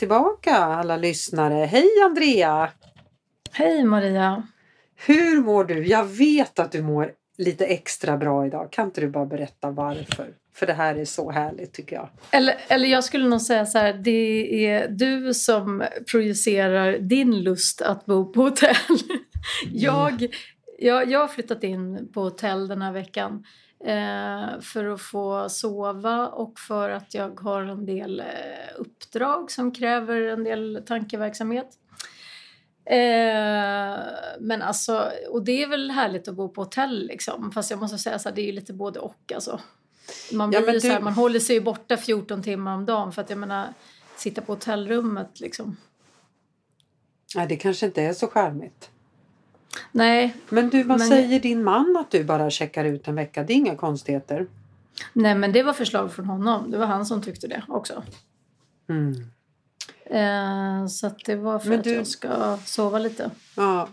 tillbaka alla lyssnare. Hej Andrea! Hej Maria! Hur mår du? Jag vet att du mår lite extra bra idag. Kan inte du bara berätta varför? För det här är så härligt tycker jag. Eller, eller jag skulle nog säga så här, det är du som projicerar din lust att bo på hotell. jag, jag, jag har flyttat in på hotell den här veckan eh, för att få sova och för att jag har en del eh, uppdrag som kräver en del tankeverksamhet. Eh, men alltså, och det är väl härligt att bo på hotell liksom. Fast jag måste säga så här, det är lite både och alltså. Man, blir ja, du... så här, man håller sig ju borta 14 timmar om dagen för att jag menar, sitta på hotellrummet liksom. Nej, det kanske inte är så charmigt. Nej. Men du, vad men... säger din man att du bara checkar ut en vecka? Det är inga konstigheter. Nej, men det var förslag från honom. Det var han som tyckte det också. Mm. Eh, så att det var för men att du... jag ska sova lite. Ja.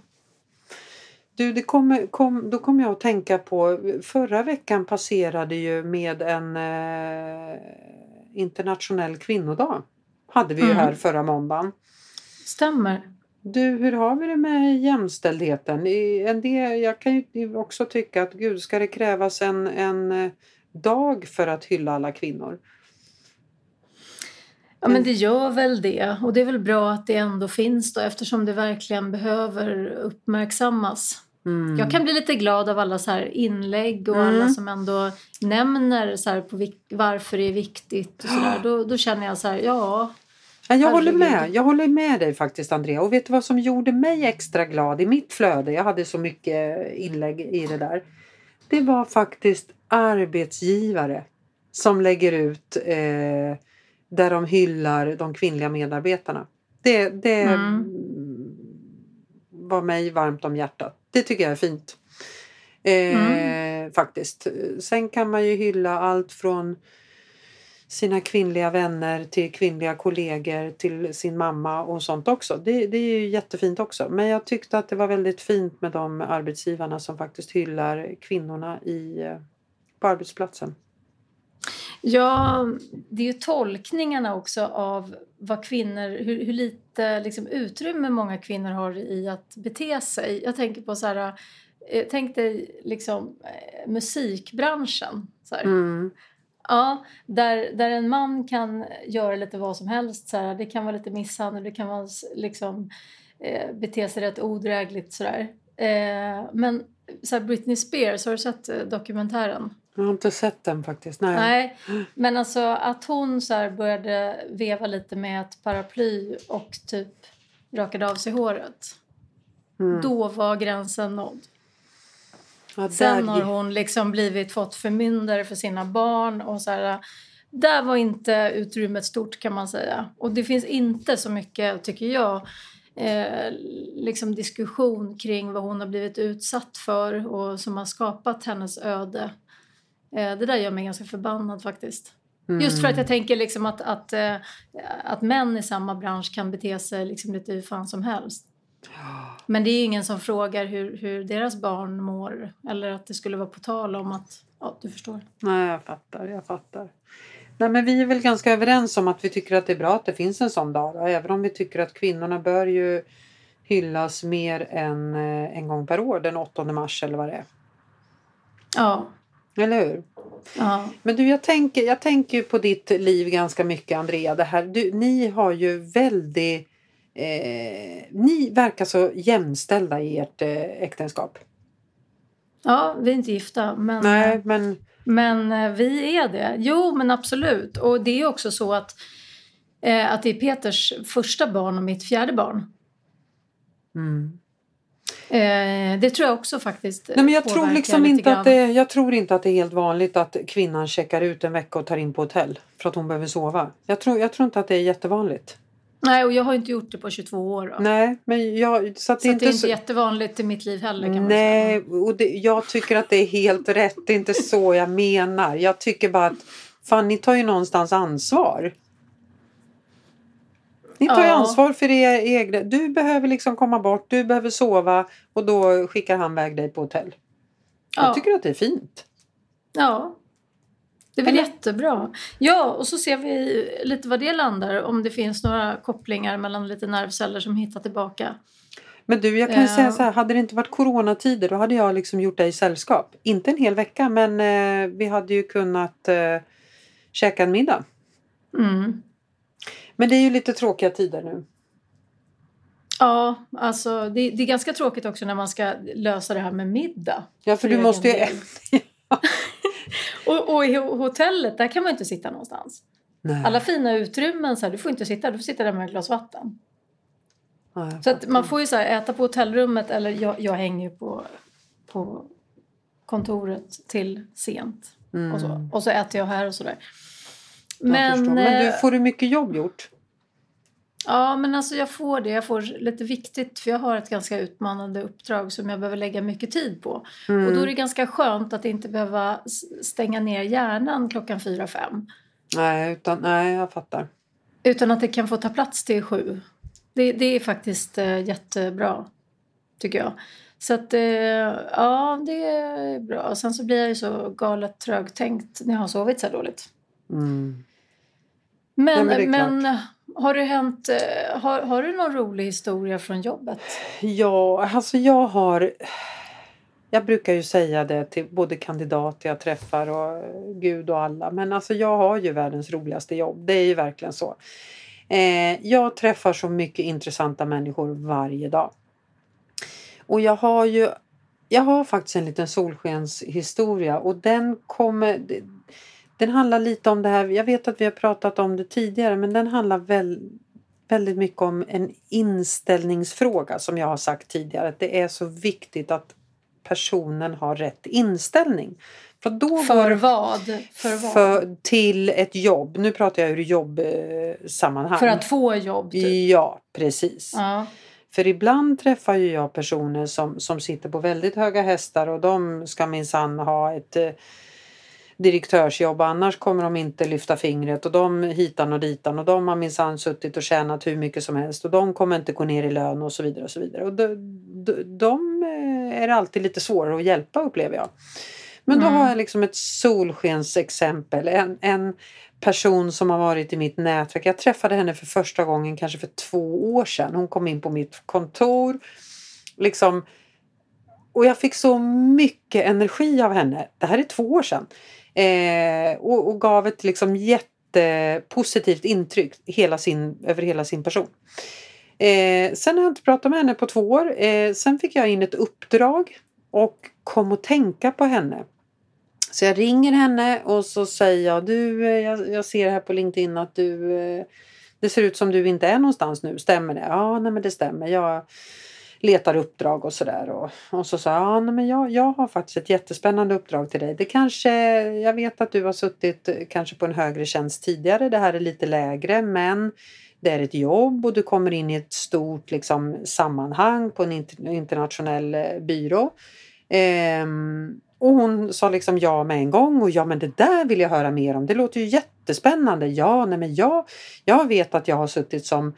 Du, det kommer, kom, då kommer jag att tänka på förra veckan passerade ju med en eh, internationell kvinnodag. Hade vi ju mm. här förra måndagen. Stämmer. Du, hur har vi det med jämställdheten? En del, jag kan ju också tycka att gud, ska det krävas en, en eh, dag för att hylla alla kvinnor? Ja men det gör väl det och det är väl bra att det ändå finns då eftersom det verkligen behöver uppmärksammas. Mm. Jag kan bli lite glad av alla så här inlägg och mm. alla som ändå nämner så på varför det är viktigt och så där. Då, då känner jag så här, ja. Jag håller med. Jag håller med dig faktiskt Andrea. Och vet du vad som gjorde mig extra glad i mitt flöde? Jag hade så mycket inlägg i det där. Det var faktiskt arbetsgivare som lägger ut eh, där de hyllar de kvinnliga medarbetarna. Det, det mm. var mig varmt om hjärtat. Det tycker jag är fint. Eh, mm. Faktiskt. Sen kan man ju hylla allt från sina kvinnliga vänner till kvinnliga kollegor till sin mamma och sånt också. Det, det är ju jättefint också. Men jag tyckte att det var väldigt fint med de arbetsgivarna som faktiskt hyllar kvinnorna i, eh, på arbetsplatsen. Ja, det är ju tolkningarna också av vad kvinnor, hur, hur lite liksom, utrymme många kvinnor har i att bete sig. Jag tänker på så här, eh, tänk dig liksom eh, musikbranschen. Så mm. Ja, där, där en man kan göra lite vad som helst. Så här, det kan vara lite misshandel, det kan vara liksom eh, bete sig rätt odrägligt sådär. Eh, men så här, Britney Spears, har du sett eh, dokumentären? Jag har inte sett den faktiskt. Nej. Nej men alltså att hon så började veva lite med ett paraply och typ rakade av sig håret. Mm. Då var gränsen nådd. Ja, Sen har hon liksom blivit fått förmyndare för sina barn och så här, där var inte utrymmet stort kan man säga. Och det finns inte så mycket, tycker jag, eh, liksom diskussion kring vad hon har blivit utsatt för och som har skapat hennes öde. Eh, det där gör mig ganska förbannad faktiskt. Mm. Just för att jag tänker liksom att, att, eh, att män i samma bransch kan bete sig liksom lite hur fan som helst. Men det är ingen som frågar hur, hur deras barn mår eller att det skulle vara på tal om att, ja du förstår. Nej jag fattar, jag fattar. Nej men vi är väl ganska överens om att vi tycker att det är bra att det finns en sån dag. Då. Även om vi tycker att kvinnorna bör ju hyllas mer än eh, en gång per år den 8 mars eller vad det är. Ja. Eller hur? Ja. Men du, jag tänker, jag tänker på ditt liv ganska mycket, Andrea. Det här, du, ni har ju väldigt... Eh, ni verkar så jämställda i ert eh, äktenskap. Ja, vi är inte gifta. Men, Nej, men... men eh, vi är det. Jo, men absolut. Och det är också så att, eh, att det är Peters första barn och mitt fjärde barn. Mm. Eh, det tror jag också faktiskt Nej, men jag tror liksom inte att det, Jag tror inte att det är helt vanligt att kvinnan checkar ut en vecka och tar in på hotell för att hon behöver sova. Jag tror, jag tror inte att det är jättevanligt. Nej, och jag har inte gjort det på 22 år. Då. Nej, men jag, så, att så det är inte det är inte jättevanligt i mitt liv heller. Kan Nej, och det, jag tycker att det är helt rätt. Det är inte så jag menar. Jag tycker bara att fan, ni tar ju någonstans ansvar. Ni tar ju ansvar för er egna. Du behöver liksom komma bort, du behöver sova och då skickar han iväg dig på hotell. Ja. Jag tycker att det är fint. Ja. Det är väl jättebra. Ja, och så ser vi lite vad det landar. Om det finns några kopplingar mellan lite nervceller som hittar tillbaka. Men du, jag kan ju säga så här, hade det inte varit coronatider då hade jag liksom gjort dig sällskap. Inte en hel vecka men eh, vi hade ju kunnat eh, käka en middag. Mm. Men det är ju lite tråkiga tider nu. Ja, alltså det, det, är ganska tråkigt också när man ska lösa det här med middag. Ja, för, för du måste ju... och, och i hotellet, där kan man inte sitta någonstans. Nej. Alla fina utrymmen, så här, du får inte sitta, du får sitta där med ett glas vatten. Ja, så att man får ju så här, äta på hotellrummet eller jag, jag hänger ju på, på kontoret till sent. Mm. Och, så. och så äter jag här och sådär. Men, men du, eh, får du mycket jobb gjort? Ja, men alltså jag får det. Jag får lite viktigt för jag har ett ganska utmanande uppdrag som jag behöver lägga mycket tid på. Mm. Och då är det ganska skönt att inte behöva stänga ner hjärnan klockan fyra, fem. Nej, utan, nej, jag fattar. Utan att det kan få ta plats till sju. Det, det är faktiskt eh, jättebra, tycker jag. Så att, eh, ja, det är bra. Sen så blir jag ju så galet trögtänkt när jag har sovit så här dåligt. Mm. Men, ja, men, men har, det hänt, eh, har, har du någon rolig historia från jobbet? Ja, alltså jag har... Jag brukar ju säga det till både kandidater jag träffar och eh, Gud och alla. Men alltså jag har ju världens roligaste jobb. Det är ju verkligen så. Eh, jag träffar så mycket intressanta människor varje dag. Och jag har ju jag har faktiskt en liten solskenshistoria och den kommer den handlar lite om det här, jag vet att vi har pratat om det tidigare men den handlar väl, väldigt mycket om en inställningsfråga som jag har sagt tidigare. Att det är så viktigt att personen har rätt inställning. För, då för vad? För vad? För, till ett jobb. Nu pratar jag ur jobbsammanhang. För att få jobb? Typ. Ja, precis. Ja. För ibland träffar ju jag personer som, som sitter på väldigt höga hästar och de ska minsann ha ett eh, direktörsjobb annars kommer de inte lyfta fingret och de hitan och ditan och de har minsann suttit och tjänat hur mycket som helst och de kommer inte gå ner i lön och så vidare och så vidare. Och de, de, de eh, är alltid lite svårare att hjälpa upplever jag. Men då mm. har jag liksom ett solskensexempel. En, en person som har varit i mitt nätverk. Jag träffade henne för första gången kanske för två år sedan. Hon kom in på mitt kontor. Liksom, och jag fick så mycket energi av henne. Det här är två år sedan. Eh, och, och, gav ett liksom jättepositivt intryck hela sin, över hela sin person. Eh, sen har jag inte pratat med henne på två år. Eh, sen fick jag in ett uppdrag och kom att tänka på henne. Så jag ringer henne och så säger jag du, eh, jag, jag ser här på LinkedIn att du eh, det ser ut som du inte är någonstans nu, stämmer det? Ja, nej men det stämmer. Jag letar uppdrag och sådär. Och, och så sa jag, ja, nej, men jag, jag har faktiskt ett jättespännande uppdrag till dig. Det kanske, jag vet att du har suttit eh, kanske på en högre tjänst tidigare. Det här är lite lägre men det är ett jobb och du kommer in i ett stort liksom, sammanhang på en internationell eh, byrå. Ehm, och hon sa liksom ja med en gång och ja men det där vill jag höra mer om. Det låter ju jättespännande. Ja, nej men jag, jag vet att jag har suttit som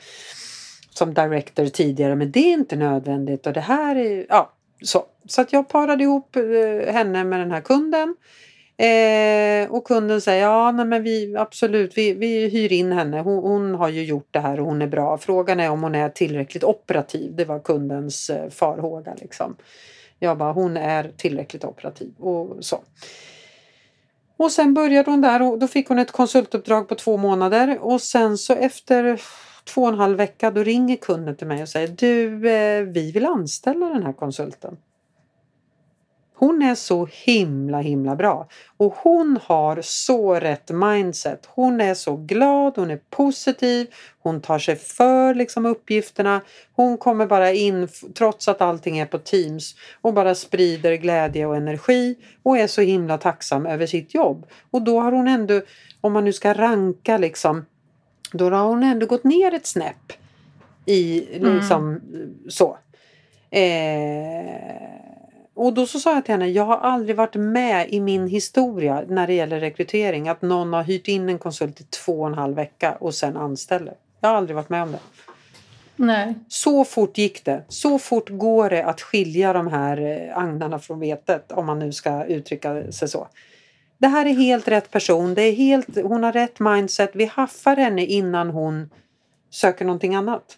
som director tidigare men det är inte nödvändigt och det här är ja så. Så att jag parade ihop eh, henne med den här kunden. Eh, och kunden säger ja nej men vi absolut vi, vi hyr in henne. Hon, hon, har ju gjort det här och hon är bra. Frågan är om hon är tillräckligt operativ. Det var kundens eh, farhåga liksom. Jag bara hon är tillräckligt operativ och så. Och sen började hon där och då fick hon ett konsultuppdrag på två månader och sen så efter två och en halv vecka då ringer kunden till mig och säger du, eh, vi vill anställa den här konsulten. Hon är så himla himla bra och hon har så rätt mindset. Hon är så glad, hon är positiv, hon tar sig för liksom uppgifterna. Hon kommer bara in trots att allting är på Teams och bara sprider glädje och energi och är så himla tacksam över sitt jobb. Och då har hon ändå, om man nu ska ranka liksom då har hon ändå gått ner ett snäpp i liksom mm. så. Eh, och då så sa jag till henne, jag har aldrig varit med i min historia när det gäller rekrytering att någon har hyrt in en konsult i två och en halv vecka och sen anställer. Jag har aldrig varit med om det. Nej. Så fort gick det. Så fort går det att skilja de här eh, agnarna från vetet om man nu ska uttrycka sig så. Det här är helt rätt person. Det är helt, hon har rätt mindset. Vi haffar henne innan hon söker någonting annat.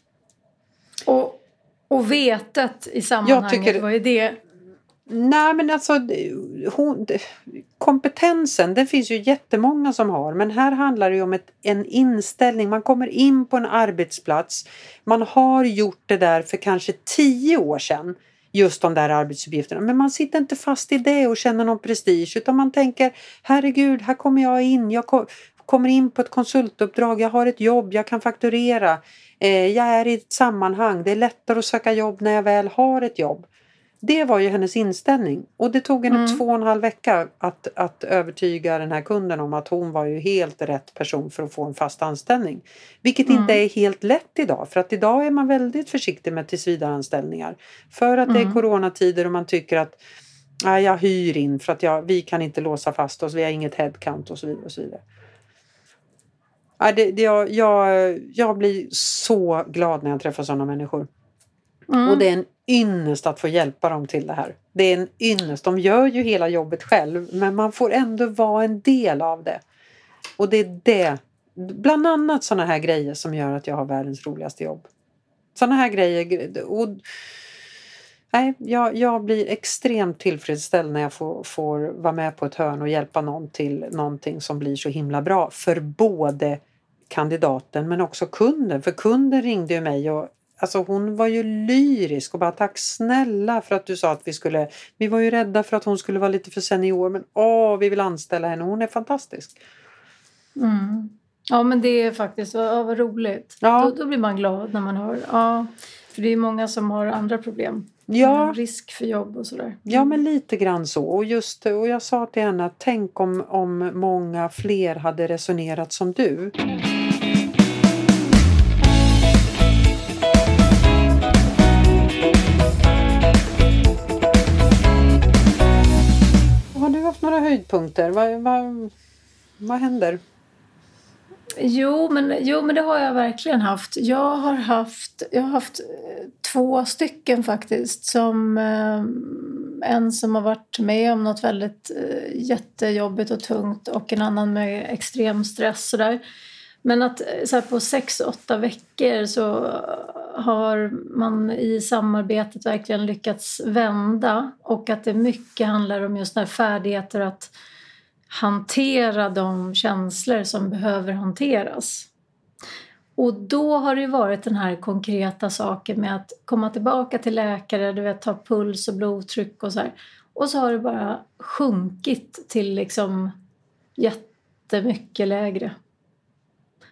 Och, och vetet i sammanhanget, tycker, vad är det? Nej men alltså hon, kompetensen den finns ju jättemånga som har men här handlar det ju om ett, en inställning. Man kommer in på en arbetsplats. Man har gjort det där för kanske tio år sedan just de där arbetsuppgifterna. Men man sitter inte fast i det och känner någon prestige utan man tänker herregud, här kommer jag in. Jag kommer in på ett konsultuppdrag, jag har ett jobb, jag kan fakturera. Eh, jag är i ett sammanhang, det är lättare att söka jobb när jag väl har ett jobb. Det var ju hennes inställning och det tog henne mm. två och en halv vecka att, att övertyga den här kunden om att hon var ju helt rätt person för att få en fast anställning. Vilket mm. inte är helt lätt idag för att idag är man väldigt försiktig med tillsvidareanställningar. För att mm. det är mm. coronatider och man tycker att nej, jag hyr in för att jag, vi kan inte låsa fast oss, vi har inget headcount och så vidare. Och så vidare. Ja, det, det, jag, jag, jag blir så glad när jag träffar sådana människor. Mm. Och det är en ynnest att få hjälpa dem till det här. Det är en ynnest. De gör ju hela jobbet själv men man får ändå vara en del av det. Och det är det, bland annat sådana här grejer som gör att jag har världens roligaste jobb. Sådana här grejer. Och, nej, jag, jag blir extremt tillfredsställd när jag får, får vara med på ett hörn och hjälpa någon till någonting som blir så himla bra för både kandidaten men också kunden. För kunden ringde ju mig och Alltså hon var ju lyrisk och bara tack snälla för att du sa att vi skulle... Vi var ju rädda för att hon skulle vara lite för senior men åh, vi vill anställa henne. Hon är fantastisk. Mm. Ja men det är faktiskt, ja, vad roligt. Ja. Då, då, blir man glad när man hör. Ja, för det är många som har andra problem. Ja. Risk för jobb och sådär. Ja men lite grann så. Och, just, och jag sa till henne att tänk om, om många fler hade resonerat som du. Några höjdpunkter? Vad, vad, vad händer? Jo men, jo, men det har jag verkligen haft. Jag har haft, jag har haft eh, två stycken faktiskt. Som, eh, en som har varit med om något väldigt eh, jättejobbigt och tungt och en annan med extrem stress. Sådär. Men att eh, så här, på sex, åtta veckor så har man i samarbetet verkligen lyckats vända och att det mycket handlar om just när färdigheter att hantera de känslor som behöver hanteras. Och då har det varit den här konkreta saken med att komma tillbaka till läkare, du vet, ta puls och blodtryck och så här. Och så har det bara sjunkit till liksom jättemycket lägre.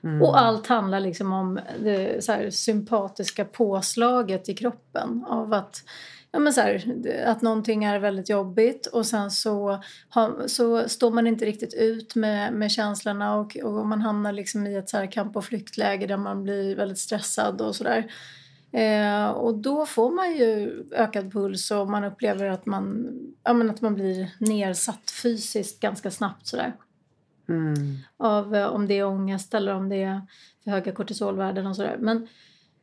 Mm. Och allt handlar liksom om det så här, sympatiska påslaget i kroppen av att ja, men så här, att någonting är väldigt jobbigt och sen så, har, så står man inte riktigt ut med, med känslorna och, och man hamnar liksom i ett så här kamp och flyktläge där man blir väldigt stressad och sådär. Eh, och då får man ju ökad puls och man upplever att man, ja, men att man blir nersatt fysiskt ganska snabbt sådär. Mm. Av eh, om det är ångest eller om det är för höga kortisolvärden och sådär. Men,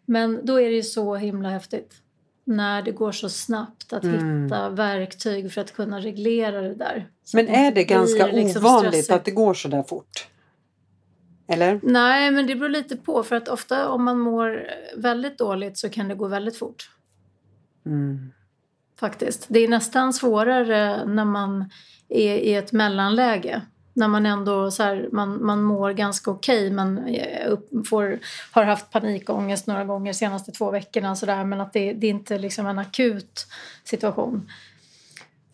men då är det ju så himla häftigt när det går så snabbt att mm. hitta verktyg för att kunna reglera det där. Men är det ganska liksom ovanligt stressigt. att det går så där fort? Eller? Nej, men det beror lite på. För att ofta om man mår väldigt dåligt så kan det gå väldigt fort. Mm. Faktiskt. Det är nästan svårare när man är i ett mellanläge när man ändå så här, man, man mår ganska okej okay, men eh, upp, får, har haft panikångest några gånger de senaste två veckorna så där, men att det, det är inte liksom en akut situation.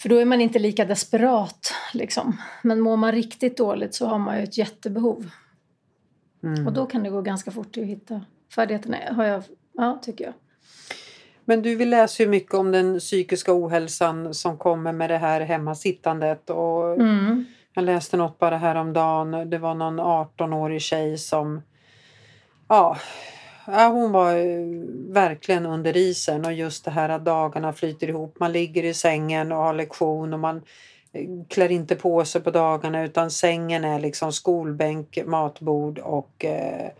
För då är man inte lika desperat. Liksom. Men mår man riktigt dåligt så har man ju ett jättebehov. Mm. Och då kan det gå ganska fort att hitta färdigheterna, har jag, ja, tycker jag. Men du, vi läser ju mycket om den psykiska ohälsan som kommer med det här hemmasittandet. Och mm jag läste något bara häromdagen. Det var någon 18-årig tjej som... Ja, hon var eh, verkligen under isen och just det här att dagarna flyter ihop. Man ligger i sängen och har lektion och man eh, klär inte på sig på dagarna utan sängen är liksom skolbänk, matbord och eh,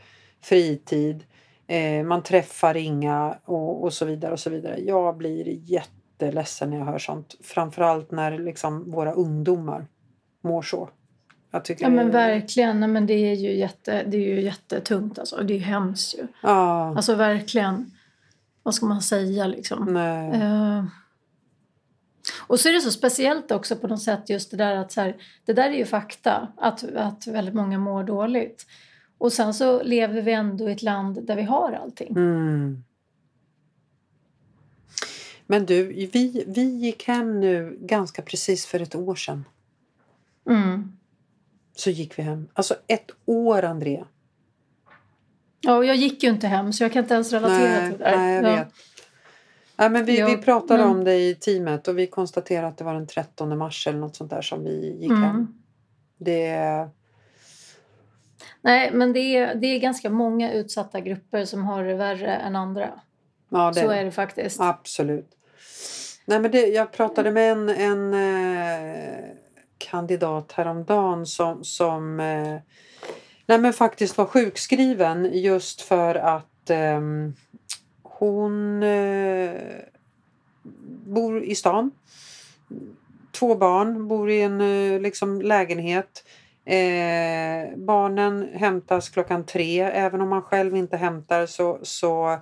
fritid. Eh, man träffar inga och, och så vidare och så vidare. Jag blir jätteledsen när jag hör sånt. Framförallt när liksom våra ungdomar mår så. Jag tycker Ja men det- verkligen. Nej, men det, är ju jätte, det är ju jättetungt alltså. Det är ju hemskt ju. Ja, Alltså verkligen. Vad ska man säga liksom? nej. Eh, och så är det så speciellt också på något sätt just det där att så här, det där är ju fakta att, att väldigt många mår dåligt. Och sen så lever vi ändå i ett land där vi har allting. Mm. Men du, vi, vi gick hem nu ganska precis för ett år sedan. Mm. Så gick vi hem. Alltså ett år, Andrea. Ja, och jag gick ju inte hem så jag kan inte ens relatera Nej, till det där. nej, jag ja. vet. Nej, men vi, Ja, vi pratade men- om det i teamet och vi konstaterade att det var den 13 mars eller något sånt där som vi gick Mm. hem. Det, Nej, men det är, det är ganska många utsatta grupper som har det värre än andra. ja, det, Så är det faktiskt. Absolut. Nej, men det, jag pratade med en, en eh, kandidat häromdagen som, som eh, nej, men faktiskt var sjukskriven just för att eh, hon eh, bor i stan. Två barn, bor i en eh, liksom, lägenhet. Eh, barnen hämtas klockan tre. Även om man själv inte hämtar så, så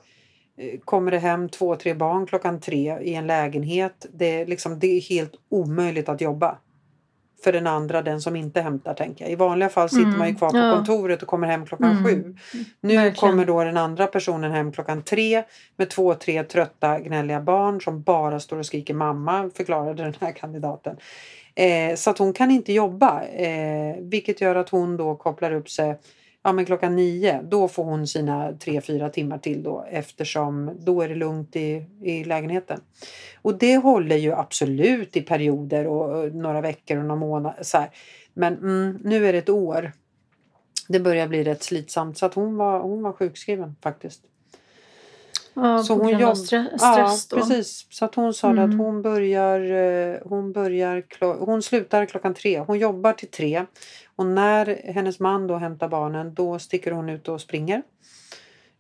eh, kommer det hem två, tre barn klockan tre i en lägenhet. Det är, liksom, det är helt omöjligt att jobba. För den andra, den som inte hämtar tänker jag. I vanliga fall sitter Mm, man ju kvar på ja. kontoret och kommer hem klockan Mm, sju. Nu verkligen. kommer då den andra personen hem klockan tre med två, tre trötta gnälliga barn som bara står och skriker mamma, förklarade den här kandidaten. Eh, så att hon kan inte jobba, eh, vilket gör att hon då kopplar upp sig ja, men klockan nio. Då får hon sina tre, fyra timmar till då eftersom då är det lugnt i, i lägenheten. Och det håller ju absolut i perioder och, och några veckor och några månader. Så här. Men mm, nu är det ett år. Det börjar bli rätt slitsamt så att hon var, hon var sjukskriven faktiskt. Ja, Så hon jobb- stre- Ja, stress då. precis. Så att hon sa det att Mm. hon börjar, eh, hon börjar, klo- hon slutar klockan tre. Hon jobbar till tre. Och när hennes man då hämtar barnen då sticker hon ut och springer.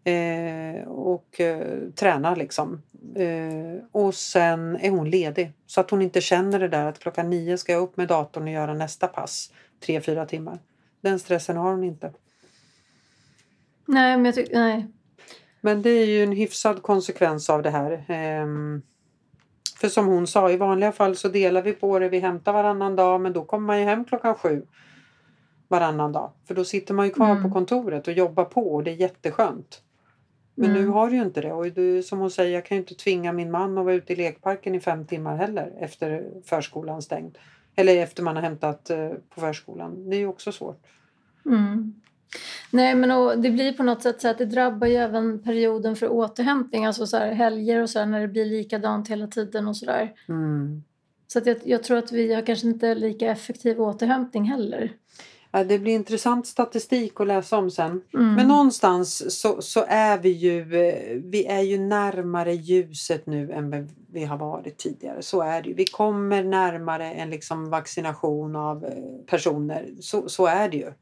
Eh, och eh, tränar liksom. Eh, och sen är hon ledig. Så att hon inte känner det där att klockan nio ska jag upp med datorn och göra nästa pass. Tre, fyra timmar. Den stressen har hon inte. Nej, men jag tycker... Nej. Men det är ju en hyfsad konsekvens av det här. Ehm, för som hon sa, i vanliga fall så delar vi på det. Vi hämtar varannan dag men då kommer man ju hem klockan sju varannan dag. För då sitter man ju kvar Mm. på kontoret och jobbar på och det är jätteskönt. Men Mm. nu har du ju inte det. Och du, som hon säger, jag kan ju inte tvinga min man att vara ute i lekparken i fem timmar heller efter förskolan stängd. Eller efter man har hämtat eh, på förskolan. Det är ju också svårt. Mm. Nej, men och det blir på något sätt så att det drabbar ju även perioden för återhämtning. Alltså så här helger och så här när det blir likadant hela tiden och sådär. Mm. Så att jag, jag tror att vi har kanske inte lika effektiv återhämtning heller. Ja, det blir intressant statistik att läsa om sen. Mm. Men någonstans så, så är vi ju, vi är ju närmare ljuset nu än vi har varit tidigare. Så är det ju. Vi kommer närmare en liksom vaccination av eh, personer. Så, så är det ju.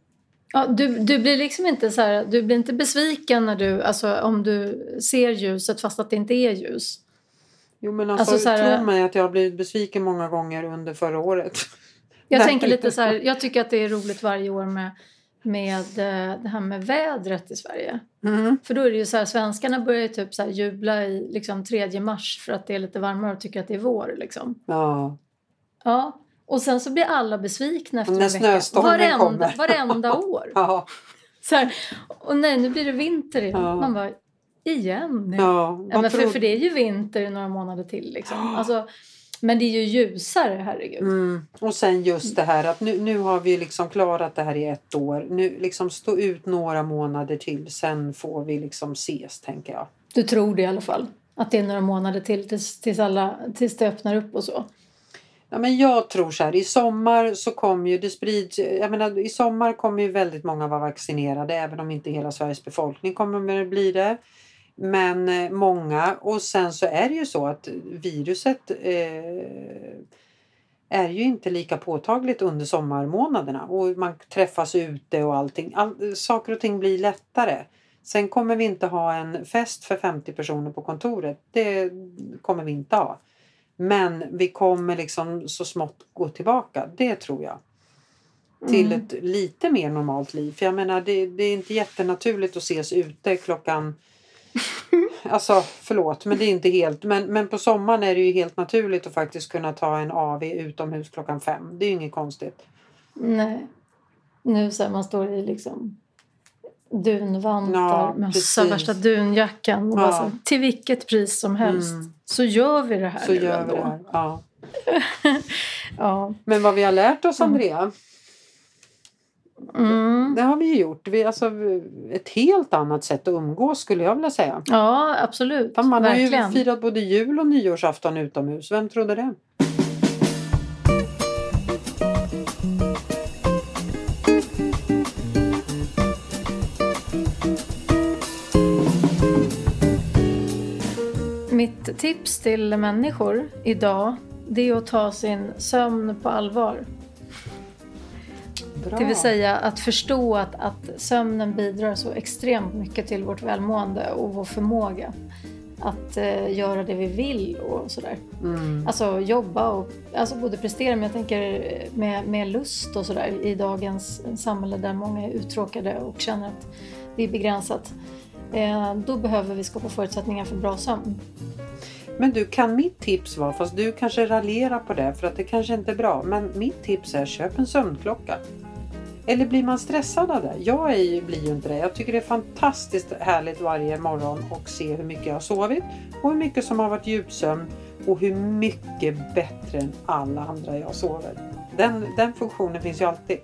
Ja, du, du blir liksom inte så här, du blir inte besviken när du, alltså om du ser ljuset fast att det inte är ljus. Jo men alltså, Alltså, så här- tro mig att jag har blivit besviken många gånger under förra året. Jag tänker lite så här, jag tycker att det är roligt varje år med, med eh, det här med vädret i Sverige. Mm. För då är det ju så här, svenskarna börjar ju typ så här jubla i liksom 3 mars för att det är lite varmare och tycker att det är vår liksom. Ja. Ja, och sen så blir alla besvikna efter en vecka. Varenda, kommer. varenda år. Ja. Så här, och nej, nu blir det vinter igen. Ja. Man bara, igen? ja. Ja, men för, för det är ju vinter i några månader till. Liksom. Alltså, men det är ju ljusare, herregud. Mm. Och sen just det här att nu, nu har vi liksom klarat det här i ett år. Nu liksom stå ut några månader till. Sen får vi liksom ses tänker jag. Du tror det i alla fall. Att det är några månader till tills, tills, alla, tills det öppnar upp och så. Ja, men jag tror så här, i sommar så kommer ju det sprids, jag menar i sommar kommer ju väldigt många vara vaccinerade även om inte hela Sveriges befolkning kommer att bli det. Men eh, många och sen så är det ju så att viruset eh, är ju inte lika påtagligt under sommarmånaderna och man träffas ute och allting. All, saker och ting blir lättare. Sen kommer vi inte ha en fest för 50 personer på kontoret. Det kommer vi inte ha. Men vi kommer liksom så smått gå tillbaka. Det tror jag. till ett lite mer normalt liv. För jag menar det, det är inte jättenaturligt att ses ute klockan Alltså förlåt men det är inte helt men, men på sommaren är det ju helt naturligt att faktiskt kunna ta en AV utomhus klockan fem. Det är ju inget konstigt. Nej. Nu så här, man står i liksom dunvantar, Ja, precis. värsta dunjackan. Ja. så, till vilket pris som helst. Mm. Så gör vi det här Så nu gör ändå. vi det här. Ja. Ja. Men vad vi har lärt oss Andrea, Mm. det har vi ju gjort. Vi, alltså, ett helt annat sätt att umgås skulle jag vilja säga. ja, absolut. Man har ju Verkligen. firat både jul och nyårsafton utomhus. Vem trodde det? Mitt tips till människor idag det är att ta sin sömn på allvar. Bra. Det vill säga att förstå att, att sömnen bidrar så extremt mycket till vårt välmående och vår förmåga att eh, göra det vi vill och sådär. Mm. Alltså jobba och alltså både prestera men jag tänker med, med lust och sådär i dagens samhälle där många är uttråkade och känner att det är begränsat. Då behöver vi skapa förutsättningar för bra sömn. Men du, kan mitt tips vara, fast du kanske raljerar på det för att det kanske inte är bra, men mitt tips är köp en sömnklocka. Eller blir man stressad av det? Jag är, ju- blir ju inte det. Jag tycker det är fantastiskt härligt varje morgon och se hur mycket jag har sovit och hur mycket som har varit djupsömn och hur mycket bättre än alla andra jag sover. Den, den funktionen finns ju alltid.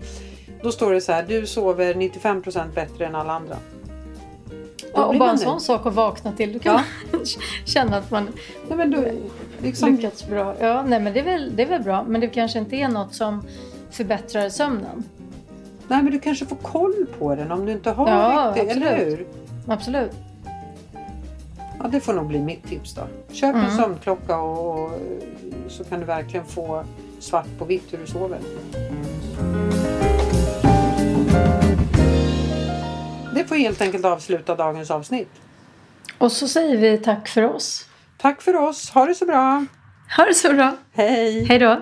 Då står det så här, du sover 95% bättre än alla andra. Då Ja, och bara en sån sak att vakna till. Då kan Ja. känna att man Nej, men du, liksom, lyckats bra. Ja, nej, men det är, väl, det är väl bra. Men det kanske inte är något som förbättrar sömnen. Nej men du kanske får koll på den om du inte har Ja, riktigt, eller absolut. hur? Absolut. Ja, det får nog bli mitt tips då. Köp en Mm. sömnklocka och, och så kan du verkligen få svart på vitt hur du sover. Får helt enkelt avsluta dagens avsnitt. Och så säger vi tack för oss. Tack för oss, ha det så bra! Ha det så bra. Hej! Hej då.